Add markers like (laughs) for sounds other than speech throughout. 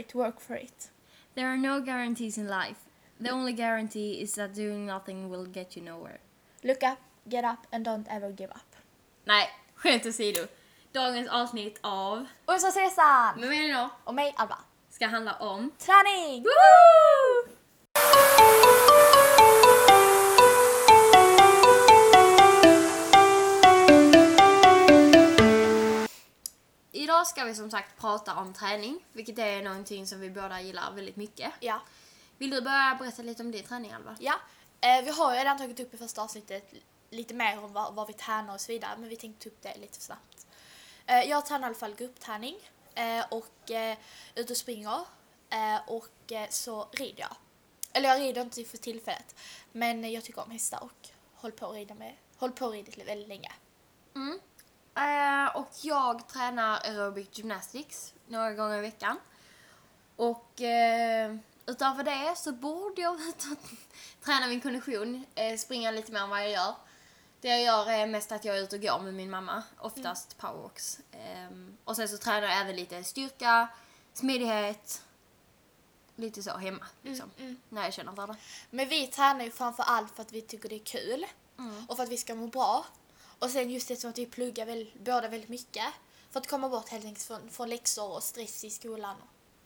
it, work for it. There are no guarantees in life. The only guarantee is that doing nothing will get you nowhere. Look up, get up and don't ever give up. Nej, skämt åsido. Dagens avsnitt av Och så Cesar! Med mig idag Och mig Alba. ska handla om... Träning! Woo! Idag ska vi som sagt prata om träning, vilket är någonting som vi båda gillar väldigt mycket. Ja. Vill du börja berätta lite om din träning Alva? Ja, eh, vi har ju redan tagit upp i första avsnittet lite mer om vad, vad vi tränar och så vidare, men vi tänkte ta upp det lite snabbt. Eh, jag tränar i alla fall gruppträning eh, och eh, ute och springer eh, och eh, så rider jag. Eller jag rider inte för tillfället, men jag tycker om hästar och håller på att rida med, håller på att rida väldigt länge. Mm. Eh, och jag tränar aerobic gymnastics några gånger i veckan. Och eh, utöver det så borde jag (laughs) träna min kondition, eh, springa lite mer än vad jag gör. Det jag gör är mest att jag är ute och går med min mamma, oftast powerwalks. Ehm, och sen så tränar jag även lite styrka, smidighet, lite så hemma liksom. När jag känner för det. Men vi tränar ju framför allt för att vi tycker det är kul och för att vi ska må bra. Och sen just eftersom att vi pluggar väl, båda väldigt mycket. För att komma bort helt enkelt från, från läxor och stress i skolan.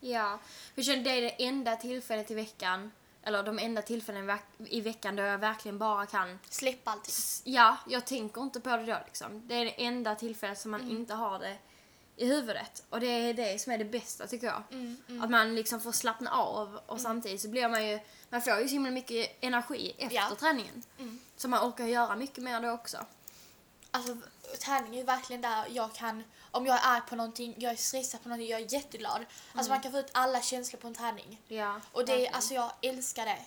Ja, för jag känner det är det enda tillfället i veckan, eller de enda tillfällen i veck- i veckan då jag verkligen bara kan Släpp allting. Ja, jag tänker inte på det då liksom. Det är det enda tillfället som man inte har det i huvudet. Och det är det som är det bästa tycker jag. Att man liksom får slappna av och samtidigt så blir man ju, man får ju så himla mycket energi efter Ja. träningen. Så man orkar göra mycket mer då också. Alltså träning är ju verkligen där jag kan, om jag är arg på någonting, jag är stressad på någonting, jag är jätteglad. Alltså man kan få ut alla känslor på en träning. Ja, Och det, är- verkligen. alltså jag älskar det.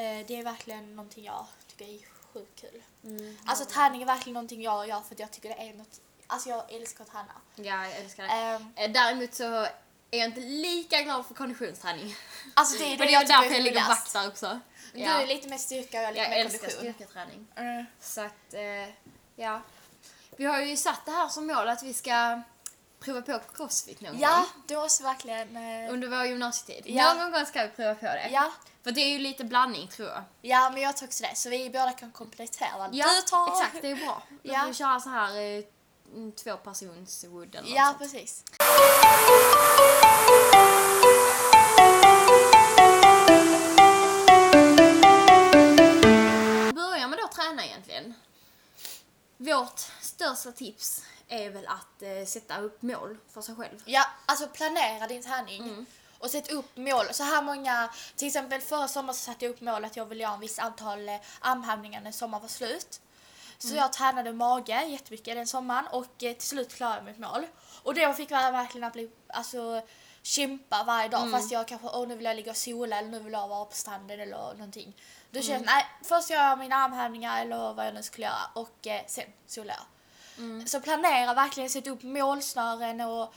Eh, det är verkligen någonting jag tycker är sjukt kul. Alltså träning är verkligen någonting jag gör för att jag tycker det är något, alltså jag älskar att träna. Ja, jag älskar det. Ehm, Eh, Däremot så är jag inte lika glad för konditionsträning. alltså det är (laughs) det Men det är jag tycker därför jag ligger back där också. Du är lite mer styrka och jag är lite Jag mer älskar kondition. styrketräning. Mm. Så att, eh, ja. Vi har ju satt det här som mål att vi ska prova på crossfit någon Ja, gång. det måste verkligen... Eh, Under vår gymnasietid. Ja. Någon gång ska vi prova på det. ja, För det är ju lite blandning tror jag. ja, men jag tror också det. Så vi båda kan komplettera. du tar... exakt. Det är bra. Då Ja. får vi köra så här eh, mm, två persons wood eller Ja, något sånt. precis. Börja med då träna egentligen. Vårt största tips är väl att eh, sätta upp mål för sig själv. Ja, alltså planera din träning. Mm. Och sätt upp mål. Så här många, till exempel förra sommaren så satte jag upp mål att jag ville göra en viss antal eh, armhävningar när sommaren var slut. Så Mm. jag tränade mage jättemycket den sommaren och eh, till slut klarade jag mitt mål. Och då fick jag verkligen att bli, alltså kämpa varje dag Mm. fast jag kanske, åh nu vill jag ligga och sola eller nu vill jag vara på stranden eller någonting. Då Mm. kände jag, nej först gör jag mina armhävningar eller vad jag nu skulle göra och eh, sen solar jag. Mm. Så planera verkligen, sätta upp målsnören och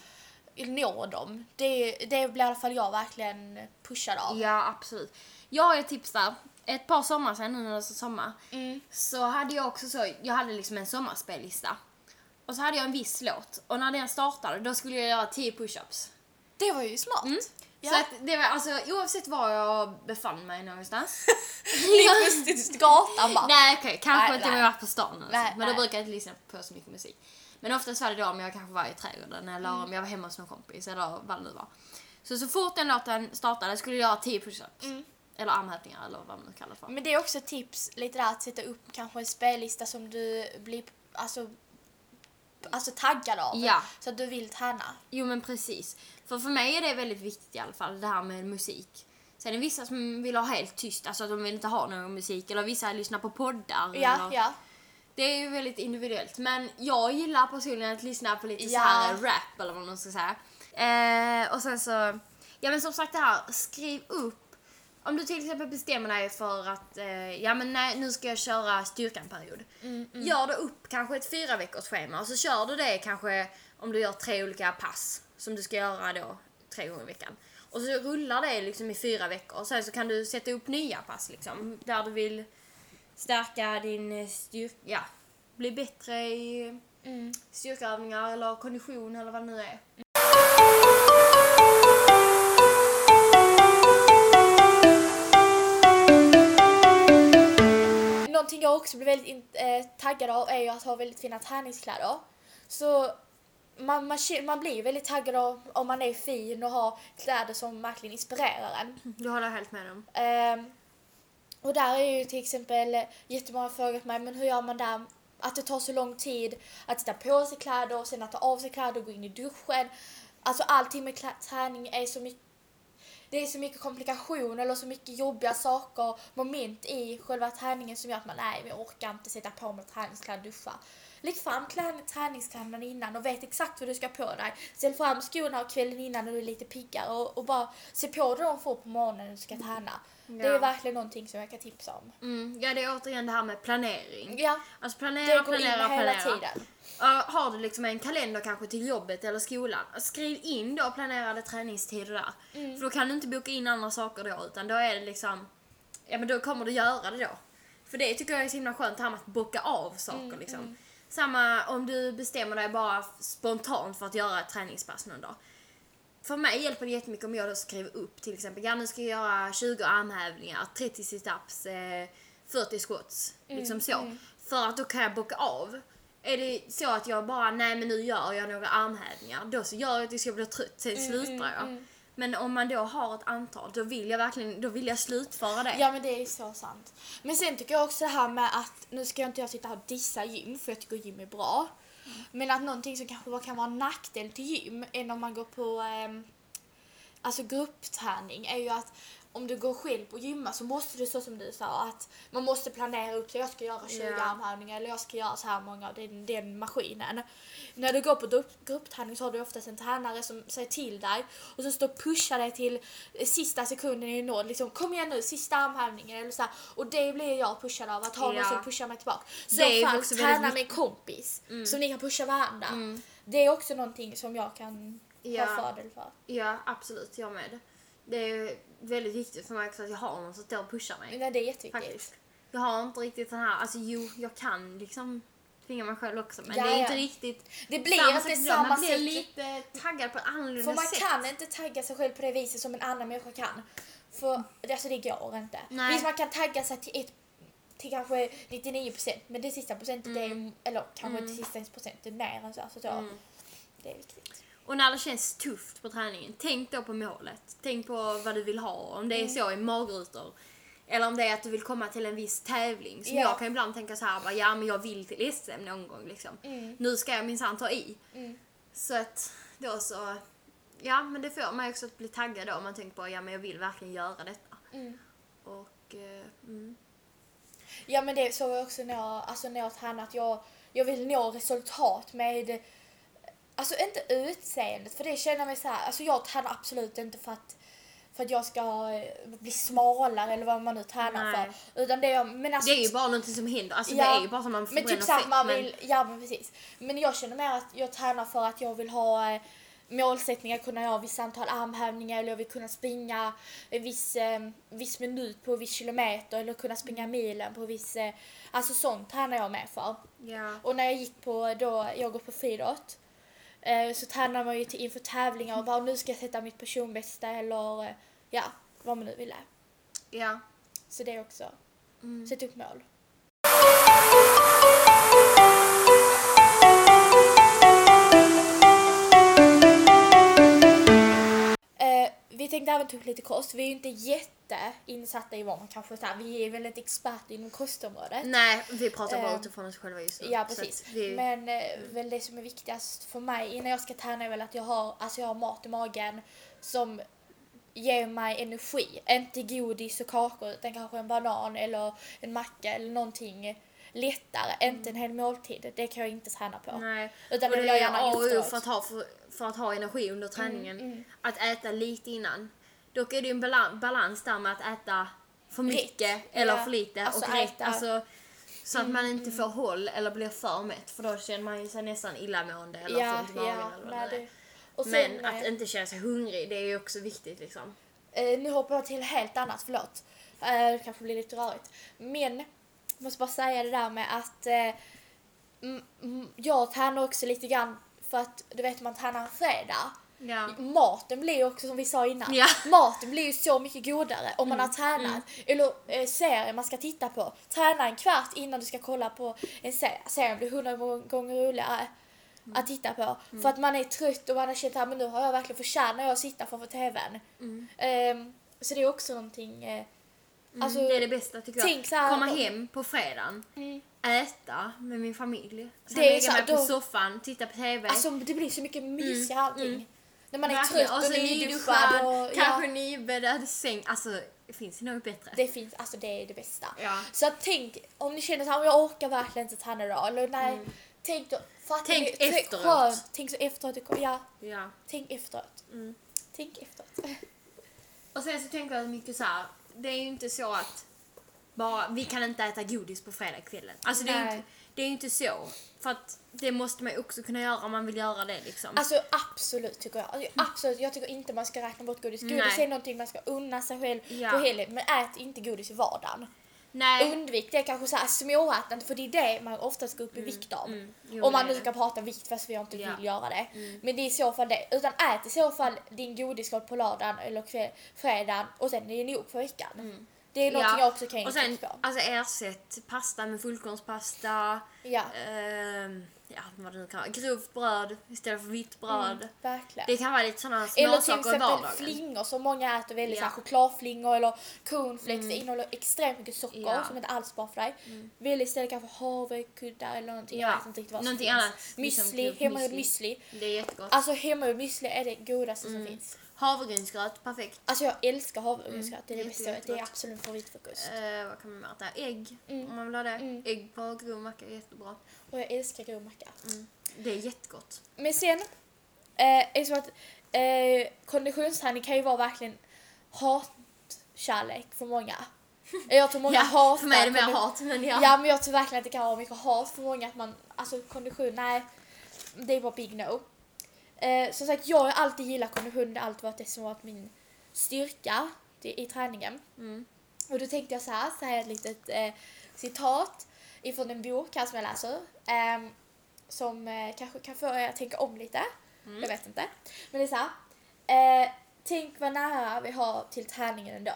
nå dem. Det, det blir i alla fall jag verkligen pushad av. Ja, absolut. Jag har ett tips där. Ett par sommar sedan, nu när det är sommar, Mm. så hade jag också så, jag hade liksom en sommarspellista. Och så hade jag en viss låt. Och när den startade, då skulle jag göra 10 push-ups. Det var ju smart. Mm. Ja. Så att det var alltså oavsett var jag befann mig någonstans. (laughs) Lite plötsligt gatan bara. nej okej, kanske Nej, inte om jag var på stan eller Nej, Men då nej. brukar jag inte lyssna på så mycket musik. Men oftast var det då om jag kanske var i trädgården eller Mm. om jag var hemma hos någon kompis eller vad det nu var. Så så fort den låten startade skulle jag göra 10 push-ups. Mm. Eller armhävningar eller vad man nu kallar det för. Men det är också ett tips lite där att sätta upp kanske en spellista som du blir alltså, alltså taggad av. Ja. Så att du vill träna. Jo men precis. För för mig är det väldigt viktigt i alla fall, det här med musik. Sen är det vissa som vill ha helt tyst, alltså att de vill inte ha någon musik. Eller vissa lyssnar på poddar. Ja, eller, ja. Det är ju väldigt individuellt. Men jag gillar personligen att lyssna på lite Ja. så här rap eller vad man ska säga. Eh, och sen så, ja men som sagt det här, skriv upp. Om du till exempel bestämmer dig för att, eh, ja men nej, nu ska jag köra styrka en period. Gör då upp kanske ett fyra veckors schema och så kör du det kanske om du gör tre olika pass som du ska göra då tre gånger i veckan. Och så rullar det liksom i fyra veckor. Och sen så kan du sätta upp nya pass liksom, där du vill stärka din eh, styrka, ja, bli bättre i mm. styrkeövningar eller kondition eller vad det nu är. Mm. Någonting jag också blir väldigt eh, taggad av är ju att ha väldigt fina träningskläder. Så man, man, man blir ju väldigt taggad av om man är fin och har kläder som verkligen inspirerar en. Det håller jag helt med om. Ehm, och där är ju till exempel jättemånga frågat mig, men hur gör man där? Att det tar så lång tid att sätta på sig kläder och sen att ta av sig kläder och gå in i duschen. Alltså allting med träning är så mycket det är så mycket komplikationer eller så mycket jobbiga saker, moment i själva träningen som gör att man nej, jag orkar inte sätta på mig träningskläder och duscha. Lägg fram klä- träningskläderna innan och vet exakt vad du ska på dig. Ställ fram skorna kvällen innan när du är lite piggare och, och bara se på dig de får på morgonen när du ska träna. Det är Ja. verkligen någonting som jag kan tipsa om. Mm, ja, det är återigen det här med planering. Ja, Alltså det planera, går in planera, hela planera. tiden. Ja, har du liksom en kalender kanske till jobbet eller skolan, skriv in då planerade träningstider där. Mm. För då kan du inte boka in andra saker då, utan då är det liksom, ja men då kommer du göra det då. För det tycker jag är så himla skönt, det här med att bocka av saker Mm, liksom. Samma om du bestämmer dig bara spontant för att göra ett träningspass någon dag. För mig hjälper det jättemycket om jag då skriver upp till exempel, ja nu ska jag göra 20 armhävningar, 30 situps, eh, 40 squats. Mm, liksom så. För att då kan jag bocka av. Är det så att jag bara, nej men nu gör jag några armhävningar, då så gör jag tills jag blir trött, sen Mm, slutar jag. Men om man då har ett antal, då vill jag verkligen, då vill jag slutföra det. Ja men det är så sant. Men sen tycker jag också det här med att, nu ska jag inte jag sitta här och dissa gym för jag tycker gym är bra. Men att någonting som kanske kan vara en nackdel till gym än om man går på eh, alltså gruppträning är ju att om du går själv på gymma så måste du så som du sa att man måste planera upp sig. Jag ska göra 20 Ja. armhävningar eller jag ska göra så här många av den, den maskinen. När du går på grupp, gruppträning så har du oftast en tränare som säger till dig och som står och pushar dig till sista sekunden i nåd. Liksom, kom igen nu, sista armhävningen eller så här. Och det blir jag pushad av, att ha någon Ja. som pushar mig tillbaka. Så Det fall träna med en kompis som ni kan pusha varandra. Mm. Det är också någonting som jag kan Ja. ha fördel för. Ja, absolut, jag med. Det är väldigt viktigt för mig också att jag har någon som står och pushar mig. Nej, det är jätteviktigt. Faktiskt. Jag har inte riktigt den här, alltså jo, jag kan liksom tvinga mig själv också men Ja, det är inte riktigt Det blir samma inte sätt samma Man blir sätt. lite taggad på ett annorlunda För man sätt. kan inte tagga sig själv på det viset som en annan människa kan. För alltså det går inte. Nej. Visst man kan tagga sig till ett till kanske 99% men det sista procentet är, eller kanske Mm. till sista procentet mer än så. så då, Det är viktigt. Och när det känns tufft på träningen, tänk då på målet. Tänk på vad du vill ha. Om det är Mm. så i magrutor. Eller om det är att du vill komma till en viss tävling. Som Ja. jag kan ibland tänka så här, bara, ja men jag vill till SM någon gång liksom. Mm. Nu ska jag minsann ta i. Mm. Så att då så, ja men det får mig också att bli taggad då om man tänker på, ja men jag vill verkligen göra detta. Mm. Och, eh, mm. Ja men det så är också när jag, alltså när jag tränat. Jag, jag vill nå resultat med, alltså inte utseendet för det känner jag mig så här, alltså jag tränar absolut inte för att för att jag ska eh, bli smalare eller vad man nu tränar Nej. för. Utan det är, men alltså, Det är ju bara någonting som händer, alltså Ja, det är ju bara som man Men typ såhär, man men- vill, ja men precis. Men jag känner mer att jag tränar för att jag vill ha eh, målsättningar, kunna göra vissa antal armhävningar eller jag vill kunna springa en viss, eh, viss minut på en viss kilometer eller kunna springa milen på viss, eh, alltså sånt tränar jag med för. Ja. Och när jag gick på, då, jag går på friidrott, så tränar man ju till inför tävlingar och bara nu ska jag sätta mitt personbästa eller eh, ja, vad man nu vill. ja. Så det är också, Mm. sätta upp mål. Tänkte även ta upp lite kost. Vi är ju inte jätteinsatta i vad man kanske så här, vi är väl inte experter inom kostområdet. Nej, vi pratar bara Ehm, utifrån oss själva just nu. Ja precis. vi, Men eh, väl det som är viktigast för mig innan jag ska träna är väl att jag har, alltså jag har mat i magen som ger mig energi. Inte godis och kakor utan kanske en banan eller en macka eller någonting lättare. Inte en hel måltid. Det kan jag inte träna på. nej. Utan och det vill jag är gärna A och för att, ha, för, för att ha energi under träningen. mm. Att äta lite innan. Dock är det ju en balan, balans där med att äta för mycket eller Ja. för lite Alltså och rätt. Alltså, så att man inte får håll eller blir för mätt för då känner man ju sig nästan illamående eller får Ja, ont i magen ja. eller vad Nej, det är. Men eh, att inte känna sig hungrig, det är ju också viktigt liksom. Eh, nu hoppar jag till helt annat, förlåt. Eh, det kanske blir lite rörigt. Men, jag måste bara säga det där med att eh, mm, mm, jag tränar också lite grann för att du vet man tränar en fredag. Ja. Maten blir ju också som vi sa innan. Ja. Maten blir ju så mycket godare om man har tränat. Eller eh, serier man ska titta på. Träna en kvart innan du ska kolla på en serie. Serien blir hundra gånger roligare att titta på. För att man är trött och man har känt att nu har jag verkligen förtjänat jag att sitta framför TVn. Ehm, så det är också någonting... Eh, alltså, Mm, det är det bästa tycker jag. tänk så här- Komma hem på fredagen, Mm. äta med min familj. Sen Det lägga mig på då- soffan, titta på TV. Alltså det blir så mycket mysigare allting. När man är Mm, Verkligen. trött och, och nyduschad. Och, kanske ja, nybäddad säng. Alltså, det finns något bättre. det finns, alltså det är det bästa. Ja. Så tänk, om ni känner att jag orkar verkligen inte träna idag. Eller nej, tänk då. Tänk ni? Efteråt. skönt. Tänk så efteråt. Ja, Ja. tänk efteråt. Mm. Tänk efteråt. Och sen så tänker jag mycket så här. Det är ju inte så att bara, vi kan inte äta godis på fredagskvällen. Alltså det är, ju inte, det är ju inte så. För att det måste man ju också kunna göra om man vill göra det liksom. Alltså absolut tycker jag. Alltså, absolut, jag tycker inte man ska räkna bort godis. Godis Nej. är någonting man ska unna sig själv Ja. på helgen. Men ät inte godis i vardagen. Nej. Undvik det kanske så här småätande för det är det man oftast går upp i vikt av. mm. Jo, Om man nu ska prata vikt fast jag inte Ja. Mm. vill göra det. Men det är i så fall det. Utan ät i så fall din godisskål på lördagen eller fredagen och sen är det nog för veckan. Det är någonting jag också kan ge Mm. Och sen, på. alltså ersätt pasta med fullkornspasta. Ja, ehm, ja, vad det nu kan vara. Grovt bröd istället för vitt bröd. verkligen. Det kan vara lite sådana Eller till småsaker i exempel vardagen. flingor som många äter väldigt Ja. ja. chokladflingor eller cornflakes. Det innehåller extremt mycket socker Ja. Mm. som inte alls är bra för dig. Välj istället kanske havrekudda eller någonting. Ja. Jag vet inte riktigt vad som Någonting finns. annat, liksom Müsli, grovt hemmagjord müsli. Det är jättegott. Alltså hemmagjord müsli är det godaste Mm. som finns. Havregrynsgröt, perfekt. Alltså jag älskar havregrynsgröt. Det är det Mm, bästa. Det är absolut favoritfrukost. Eh, vad kan man mer äta? Ägg, Mm. om man vill ha det. Mm. Ägg på grov macka är jättebra. Och jag älskar grov macka. Det är jättegott. Men sen, eh, är så att eh, konditionsträning kan ju vara verkligen hatkärlek för många. (laughs) Jag tror många hatar för mig är det mer hat, men ja. Ja men jag tror verkligen att det kan vara mycket hat för många att man, alltså kondition, nej. Det är bara big no. Eh, som sagt, jag har alltid gillat kondition, det har alltid varit det som varit min styrka i, i träningen. Mm. Och då tänkte jag så här, så här ett litet eh, citat ifrån en bok här som jag läser. ehm, som eh, kanske kan få er att tänka om lite. Jag vet inte. Men det är så här. Eh, tänk vad nära vi har till träningen ändå.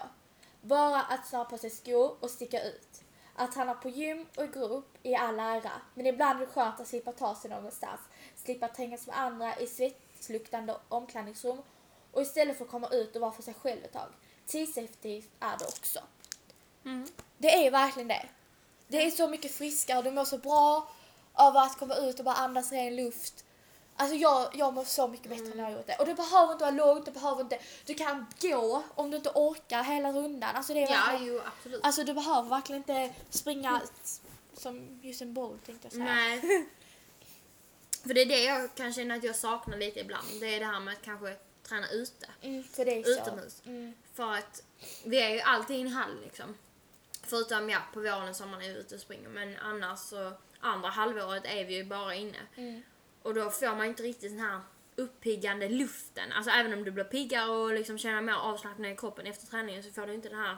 Bara att snöra på sig skor och sticka ut. Att träna på gym och i grupp är all ära, men ibland är det skönt att slippa ta sig någonstans. Slippa trängas med andra i svetsluktande omklädningsrum och istället få komma ut och vara för sig själv ett tag. Tidseffektivt är det också. Mm. Det är verkligen det. Det är så mycket friskare, du mår så bra av att komma ut och bara andas ren luft. Alltså jag, jag mår så mycket bättre när jag har gjort det. Och det behöver inte vara lågt, det behöver inte... Du kan gå om du inte orkar hela rundan. Alltså det är Ja, jo absolut. Alltså du behöver verkligen inte springa som Usain Bolt tänkte jag säga. Nej. (laughs) För det är det jag kan känna att jag saknar lite ibland. Det är det här med att kanske träna ute. Mm, för det är så. Utomhus. Mm. För att vi är ju alltid i en hall liksom. Förutom ja, på våren och sommaren är vi ute och springer. Men annars så, andra halvåret är vi ju bara inne. Mm. Och då får man inte riktigt den här uppiggande luften. Alltså även om du blir piggare och liksom känner mer avslappnad i kroppen efter träningen så får du inte den här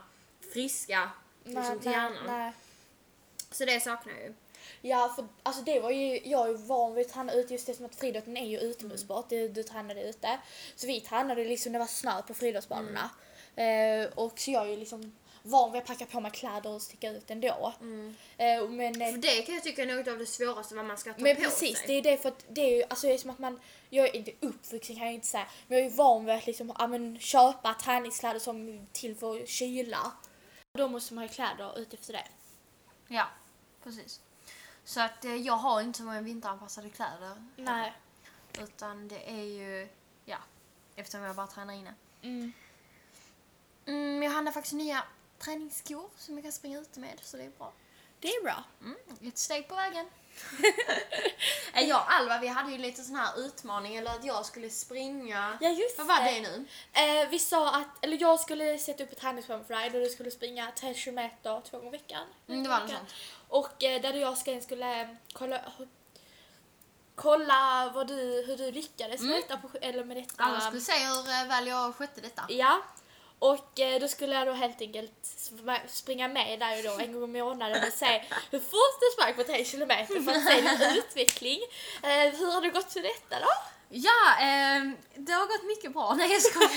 friska liksom, Nej, till nej, hjärnan. nej. Så det saknar jag ju. Ja, för alltså det var ju, jag är ju van vid att träna ute just det som att friidrotten är ju utomhussport, du, du tränade ute. Så vi tränade liksom när det var snö på friidrottsbanorna. Eh, och så jag är ju liksom van vid att packa på mig kläder och sticka ut ändå. Eh, men, För det kan jag tycka är något av det svåraste vad man ska ta men på precis, sig. det är det för att det är ju, alltså det är som att man, jag är inte uppvuxen kan jag inte säga, men jag är ju van vid att liksom, ja, men, köpa träningskläder som till för kyla. Då måste man ha kläder utefter det. Ja, precis. Så att eh, jag har inte så många vinteranpassade kläder. Nej. Utan det är ju, ja, eftersom jag bara tränar inne. Mm. Mm, jag handlar faktiskt nya träningsskor som jag kan springa ute med, så det är bra. Det är bra. Mm, ett steg på vägen. (laughs) Eh, jag och Alva, vi hade ju lite sån här utmaning, eller att jag skulle springa. Ja just Vad var det nu? Eh, vi sa att, eller jag skulle sätta upp ett träningsprogram för dig där du skulle springa 3 kilometer två gånger i veckan. Mm, det var något sånt. Och eh, där du och jag skulle eh, kolla, kolla vad du, hur du lyckades med detta. På, eller med detta. Alla skulle se hur eh, väl jag skötte detta. Ja. Och eh, då skulle jag då helt enkelt sp- springa med där då en gång i månaden och se hur fort du sprang på 3 kilometer för att se din (laughs) utveckling. Eh, hur har det gått för detta då? Ja, ehm, det har gått mycket bra. Nej jag skojar.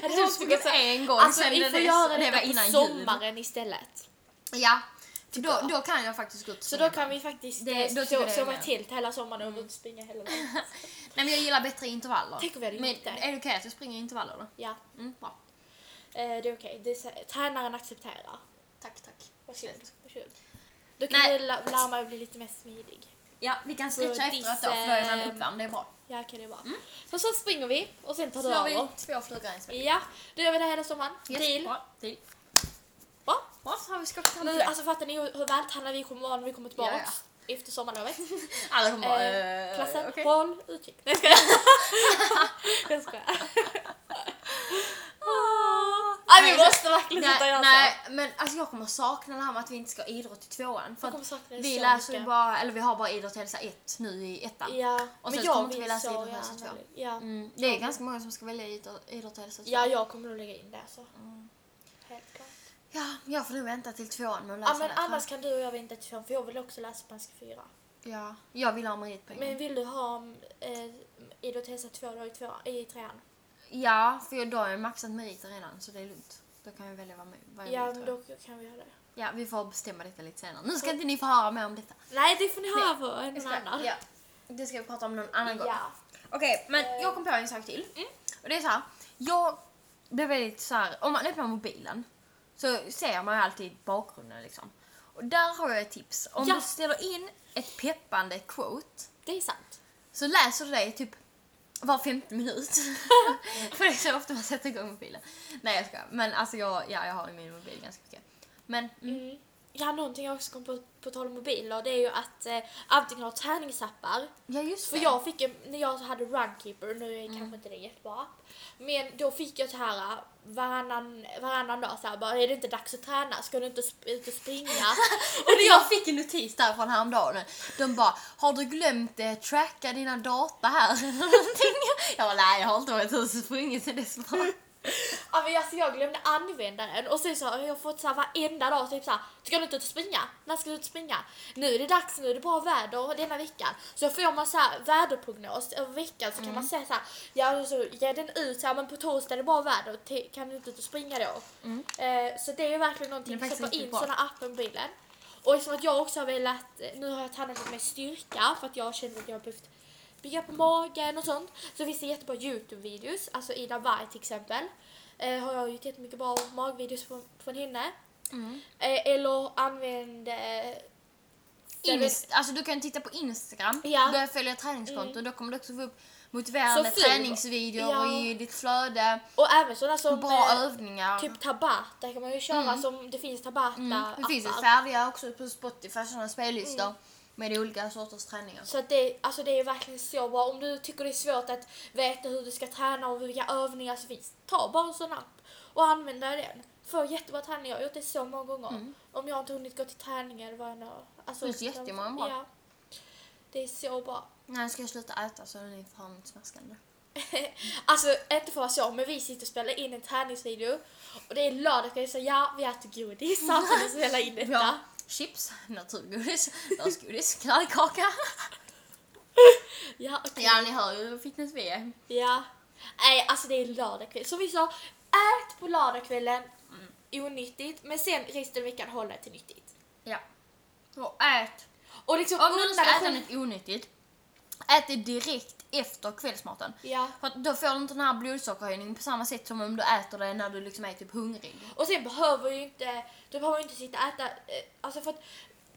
(laughs) Gå gått en gång Alltså sen vi får det, göra det var det innan på jul. sommaren istället. Ja, då, jag. då kan jag faktiskt gå ut och Så springa. då kan vi faktiskt Det- det, då tycker jag det är sova med. till hela sommaren och ut och springa hela dagen. (laughs) Nej men jag gillar bättre intervaller. Tänk om vi hade men gjort det. är det okej att jag springer i intervaller då? Ja, Mm, bra. eh, det är okej. Det är så- Tränaren accepterar. Tack, tack. Varsågod. Snällt. Varsågod. Då kan Nej. du lä- lära mig att bli lite mer smidig. Ja, vi kan stretcha diss, efteråt då för då är man eh, uppvärmd, det är bra. Ja, okej det är bra. Så så springer vi och sen tar du Slår vi över. två flugor i en smäll. Ja, då gör vi det hela sommaren. Yes, Deal. Bra. Deal. Så har vi skapat hand Nu, på det. alltså fattar ni hur hur vältränade vi kommer vara när vi kommer tillbaka Ja, efter sommarlovet? (laughs) Alla kommer bara... Eh, eh, klassen, okej. håll utkik. Nej jag (laughs) jag skojar. Nej vi Nej, måste verkligen sitta och Nej, göra nej, men alltså jag kommer sakna det här med att vi inte ska ha idrott i tvåan. För vi läser ju bara, eller vi har bara idrott hälsa 1 nu i ettan. Ja, Och men sen jag kommer inte vi läsa så idrott hälsa gärna. två. Ja. Mm, det är ganska många som ska välja idrott, och hälsa två. ja, jag kommer nog lägga in det så. Helt klart. Ja, jag får nog vänta till tvåan med att läsa Ja men det. annars kan du och jag vänta till tvåan för jag vill också läsa spanska 4. Ja, jag vill ha meritpoäng. Men vill du ha eh, idrott hälsa 2 då i, två, i trean? Ja, för då har jag maxat meriter redan så det är lugnt. Då kan jag välja vad, vad jag Ja vill men då kan vi göra det. Ja, vi får bestämma detta lite senare. Nu ska inte ni få höra mer om detta. Nej det får ni höra på någon ska, annan. ja, det ska vi prata om någon annan gång. Ja. Okej, men jag kom på en sak till. Och det är så här, jag blev väldigt så här, om man öppnar mobilen så ser man ju alltid bakgrunden liksom. Och där har jag ett tips. Om Ja. du ställer in ett peppande quote Det är sant. så läser du det typ var femte minut. (laughs) För det är så ofta man sätter igång mobilen. Nej jag ska. Men alltså jag, ja, jag har min mobil ganska mycket. Men Mm. Ja, någonting jag också kom på, på tal om mobiler, det är ju att eh, antingen ha träningsappar. ja just För det. jag fick en, när jag hade Runkeeper, nu är Mm. kanske inte det en jättebra app, men då fick jag så här eh, varannan, varannan dag så här, bara, är det inte dags att träna? Ska du inte sp- ut och springa? (laughs) Och när jag fick en notis därifrån häromdagen. De bara, har du glömt eh, tracka dina data här? eller (laughs) någonting? jag bara, nej jag har inte varit ute och sprungit sen dess. Bara, Ja, (laughs) men alltså, jag glömde använda den och sen så har jag fått så här varenda dag typ så här, ska du inte ut och springa? När ska du ut och springa? Nu är det dags, nu är det bra väder denna veckan. Så får man så här väderprognos över veckan så kan Mm. man säga så här, ja så ger den ut så här, men på torsdag är det bra väder, kan du inte ut och springa då? Eh, så det är verkligen någonting, Mm. Stoppa in sådana appar i mobilen. Och eftersom att jag också har velat, nu har jag tränat lite mer styrka för att jag känner att jag har behövt bygga på magen och sånt. Så finns det jättebra Youtube-videos, alltså Ida Warg till exempel. Eh, har jag gjort jättemycket bra magvideos från, från henne. Mm. Eh, eller använd... Eh, Inst- alltså du kan titta på Instagram, Ja. börja följa träningskonton. Mm. Då kommer du också få upp motiverande träningsvideor Ja. i ditt flöde. och även sådana som bra eh, övningar. typ Tabata kan man ju köra Mm. som det finns Tabata mm. Det finns ju färdiga också på Spotify, sådana spellistor Mm. Med olika sorters träningar. Så att det, alltså det är verkligen så bra. Om du tycker det är svårt att veta hur du ska träna och vilka övningar som finns, ta bara en sån app och använd den. Få jättebra träning. Jag har gjort det så många gånger. Mm. Om jag inte hunnit gå till träning eller vad jag nu... Alltså, Det finns jättemånga bra. Ja. Det är så bra. När ska jag sluta äta så ha mitt smaskande? (laughs) Alltså inte för att vara så, men vi sitter och spelar in en träningsvideo och det är lördag kväll så ja, vi äter godis samtidigt som vi spelar in (laughs) detta. har chips, naturgodis, lösgodis, knallkaka. Ja, okej. Ja, ni hör ju hur fitness vi är. Ja. Nej, alltså det är lördagkväll. Som vi sa, ät på lördagskvällen, Mm. onyttigt, men sen resten av veckan hålla till nyttigt. Ja. Och ät. Och liksom Om du ska äta något onyttigt, ät det direkt efter kvällsmaten. Ja. För att då får du inte den här blodsockerhöjningen på samma sätt som om du äter det när du liksom är typ hungrig. Och sen behöver ju inte, du behöver ju inte sitta och äta, eh, alltså för att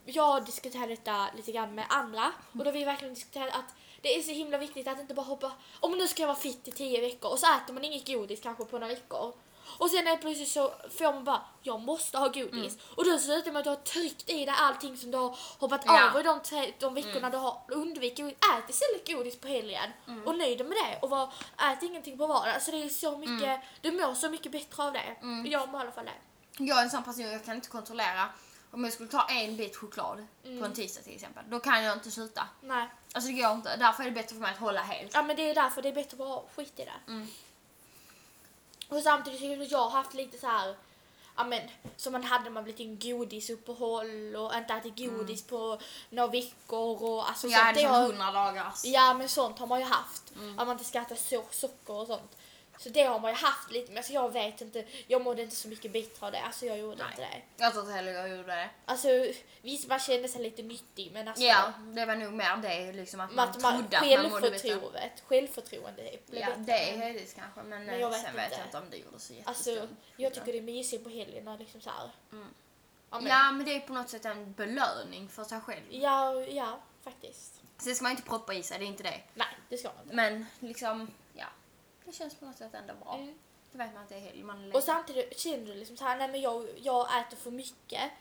jag diskuterar detta lite grann med andra och då vi verkligen diskuterat att det är så himla viktigt att inte bara hoppa, om nu ska jag vara fit i tio veckor och så äter man inget godis kanske på några veckor. Och sen är plötsligt så får man bara, jag måste ha godis. Och då slutar med att du har tryckt i dig allting som du har hoppat Ja. över de, tre, de veckorna du har undvikit. Ät istället godis på helgen och nöj dig med det. Och var, ät ingenting på vardagen. Alltså det är så mycket, du mår så mycket bättre av det. Jag mår i alla fall det. Jag är en sån person, jag kan inte kontrollera om jag skulle ta en bit choklad på en tisdag till exempel. Då kan jag inte sluta. Nej. Alltså det går inte. Därför är det bättre för mig att hålla helt. Ja men det är därför det är bättre att bara skita i det. Mm. Och samtidigt jag att jag har haft lite så här ja men, som man hade när man blev till en godisuppehåll och inte ätit godis på några veckor och alltså Jag sånt. Det har, 100 dagars. ja men sånt har man ju haft. Mm. Att man inte ska äta så, socker och sånt. Så det har man ju haft lite men alltså jag vet inte, jag mådde inte så mycket bättre av det. Alltså jag gjorde Nej. inte det. Jag tror inte heller jag gjorde det. Alltså visst man kände sig lite nyttig men alltså Ja, det var nog mer det liksom att man man, trodde att man mådde bättre. självförtroendet, självförtroende blev Ja, bättre. det är höjdis kanske men, Men jag vet sen vet inte. jag inte om det gjorde så Alltså jättestor jag tycker det är mysigt på helgen och liksom så här. Mm. Ja, men, Ja men det är på något sätt en belöning för sig själv. ja, ja, faktiskt. Sen ska man inte proppa i sig, det är inte det. Nej, det ska man inte. Men liksom. Det känns på något sätt ändå bra. Mm. Då vet man att det är helg. Man Och samtidigt känner du liksom så här, nej men jag, jag äter för mycket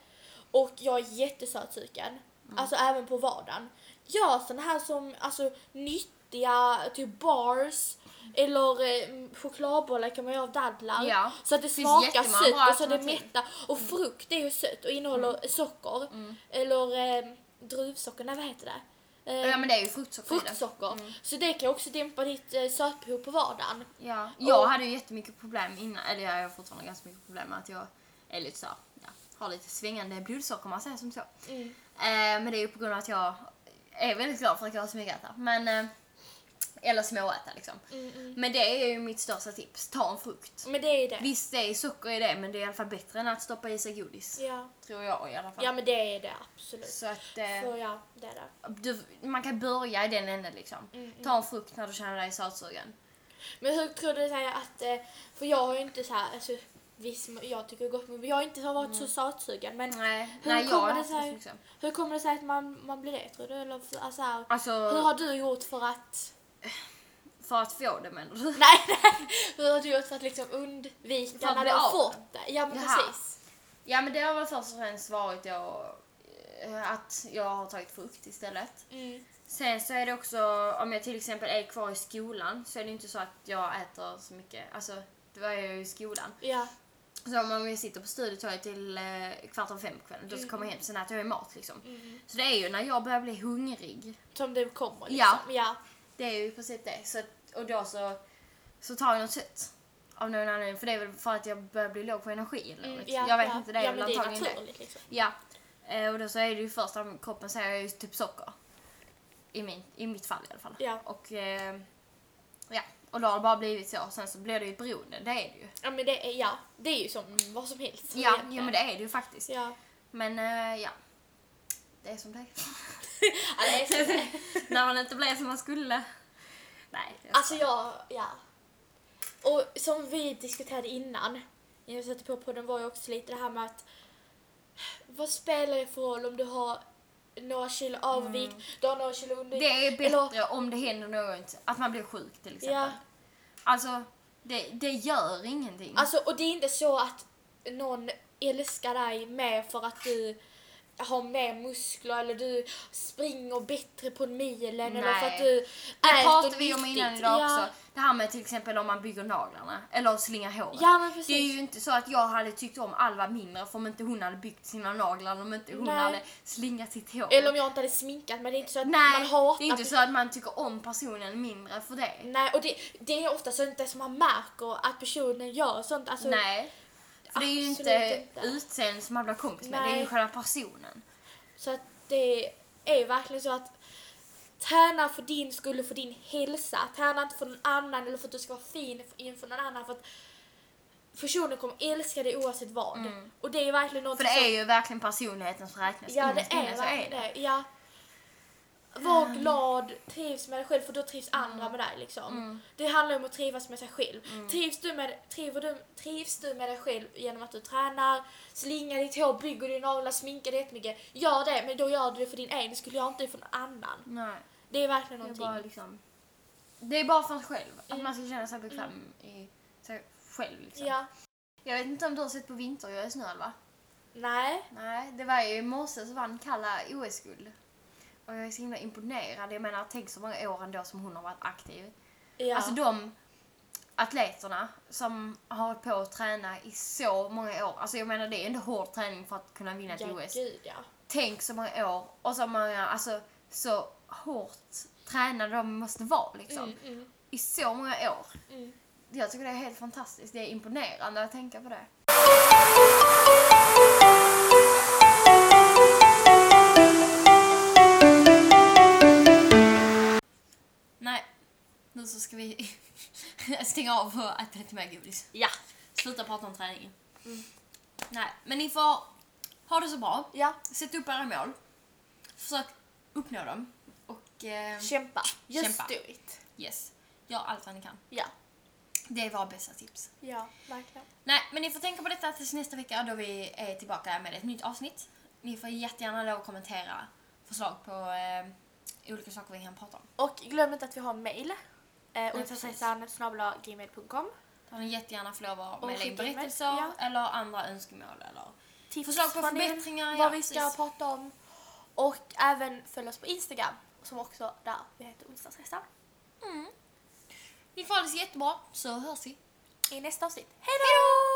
och jag är jättesötsugen. Mm. Alltså även på vardagen. Gör såna här som, alltså nyttiga, typ bars eller eh, chokladbollar kan man göra av dadlar. Ja. Så att det smakar sött och så det. Mm. mättar. Och frukt är ju sött och innehåller socker. Eller eh, druvsocker, nej vad heter det? Eh, Ja men det är ju fruktsocker fruktsocker. Så det kan också dämpa ditt eh, sötbehov på vardagen. Ja. Jag Och- hade ju jättemycket problem innan, eller jag har fortfarande ganska mycket problem med att jag är lite så, ja, har lite svängande blodsocker om man säger som så. Mm. Eh, men det är ju på grund av att jag är väldigt glad för att jag har smygäta. Men, eh, eller småäta liksom. Mm, Men det är ju mitt största tips, ta en frukt. Men det är det. Visst det är socker i det men det är i alla fall bättre än att stoppa i sig godis. Ja. Tror jag i alla fall. ja, men det är det absolut. Så att eh, Så ja, det är det. du, man kan börja i den änden liksom. Mm, Ta en frukt när du känner dig sötsugen. Men hur tror du säga att, eh, för jag har ju inte så här, alltså visst jag tycker gott men jag har inte varit så sötsugen men Nej, Hur nej kommer det sig- hur kommer det sig att man, man blir det tror du? Eller alltså, här, Alltså, hur har du gjort för att, för att få det menar du? nej nej, hur har du gjort för att liksom undvika För att när du har fått det? Ja men Jaha. precis. Ja men det har väl först och främst varit då, eh, att jag har tagit frukt istället. Mm. Sen så är det också, om jag till exempel är kvar i skolan så är det inte så att jag äter så mycket. Alltså, då är jag ju i skolan. Ja. Så om jag sitter på studietorget till eh, kvart över fem på kvällen, då så kommer jag hem, sen äter jag mat liksom. Mm. Så det är ju när jag börjar bli hungrig, Som det kommer liksom. Ja. ja. Det är ju i princip det. Så, och då så, så tar jag något sött. Av någon anledning, för det är väl för att jag börjar bli låg på energi eller Mm, ja, Jag vet ja. inte, det är ja, väl men det är antagligen det. naturligt liksom. Ja. Eh, och då så är det ju första kroppen säger ju typ socker. I, min, I mitt fall i alla fall. Ja. Och eh, ja, och då har det bara blivit så. Sen så blir det ju ett beroende, det är det ju. Ja men det är, ja, det är ju som vad som helst. Ja, ja men det är det ju faktiskt. Ja. Men eh, ja, det är som det är. (laughs) Ja, det är så. När man inte blev som man skulle. Nej. det är Alltså jag, ja. Och som vi diskuterade innan, när jag satte på podden var ju också lite det här med att vad spelar det för roll om du har några kilo övervikt, du har några kilo under... Mm. det är Eller- bättre om det händer något, att man blir sjuk till exempel. Ja. Alltså, det, det gör ingenting. Alltså, och det är inte så att någon älskar dig mer för att du har mer muskler eller du springer bättre på milen eller för Nej. att du Det äter pratade vi om innan idag ja. också. Det här med till exempel om man bygger naglarna eller slingar håret. Ja. Det är ju inte så att jag hade tyckt om Alva mindre för om inte hon hade byggt sina naglar eller om inte hon Nej. hade slingat sitt hår. Eller om jag inte hade sminkat men det är inte så att man Nej, hatar det är inte så att man tycker om personen mindre för det. Nej, och det, det är ofta så inte som man märker att personen gör sånt. Alltså, Nej. För det är ju inte, inte. utseendet som man blir kompis med, det är ju Nej. själva personen. Så att det är verkligen så att träna för din skull och för din hälsa. Träna inte för någon annan eller för att du ska vara fin inför någon annan. För att personen kommer älska dig oavsett vad. Och det är verkligen något Mm. För det är ju verkligen personligheten som räknas. Ja, det Innerst inne är verkligen det. Ja. Var glad, trivs med dig själv för då trivs andra med dig. Liksom. Det handlar om att trivas med sig själv. Trivs, du med, trivs, du, trivs du med dig själv genom att du tränar, slingar ditt hår, bygger dina naglar, sminkar dig jättemycket. Gör det, men då gör du det för din egen skull, gör inte det för någon annan. Nej, Det är verkligen det är någonting. bara liksom... Det är bara för en själv. Att man ska känna sig bekväm i sig själv liksom. Ja. Jag vet inte om du har sett på vinter-OS nu Alva? Nej. Nej, det var ju i morse så vann Kalla OS-guld. Och jag är så himla imponerad. Jag menar, tänk så många år ändå som hon har varit aktiv. Ja. Alltså de atleterna som har hållit på att träna i så många år. Alltså jag menar det är ändå hård träning för att kunna vinna ett ja, OS. gud ja. Tänk så många år och så många, alltså så hårt tränade de måste vara liksom. Mm, mm, I så många år. mm. Jag tycker det är helt fantastiskt. Det är imponerande att tänka på det. Ska vi (laughs) stänga av och äta lite mer godis. Ja. Sluta prata om träningen. Nej, men ni får ha det så bra. Ja. Sätt upp era mål. Försök uppnå dem. Och eh, Kämpa. Just Kämpa. do it. yes, gör allt vad ni kan. Ja. Det är våra bästa tips. Ja, verkligen. Nej, men ni får tänka på detta tills nästa vecka då vi är tillbaka med ett nytt avsnitt. Ni får jättegärna att kommentera förslag på eh, olika saker vi kan prata om. Och glöm inte att vi har mail. Eh, onsdagsresan snabel-a gmail.com. Där ni jättegärna får lov att mejla in berättelser ja. eller andra önskemål eller Tips Förslag på förbättringar, Vad ja, vi ska precis. prata om. Och även följ oss på Instagram. Som också där vi heter onsdagsresan. Ni får ha det så jättebra så hörs vi. I nästa avsnitt. Hej då!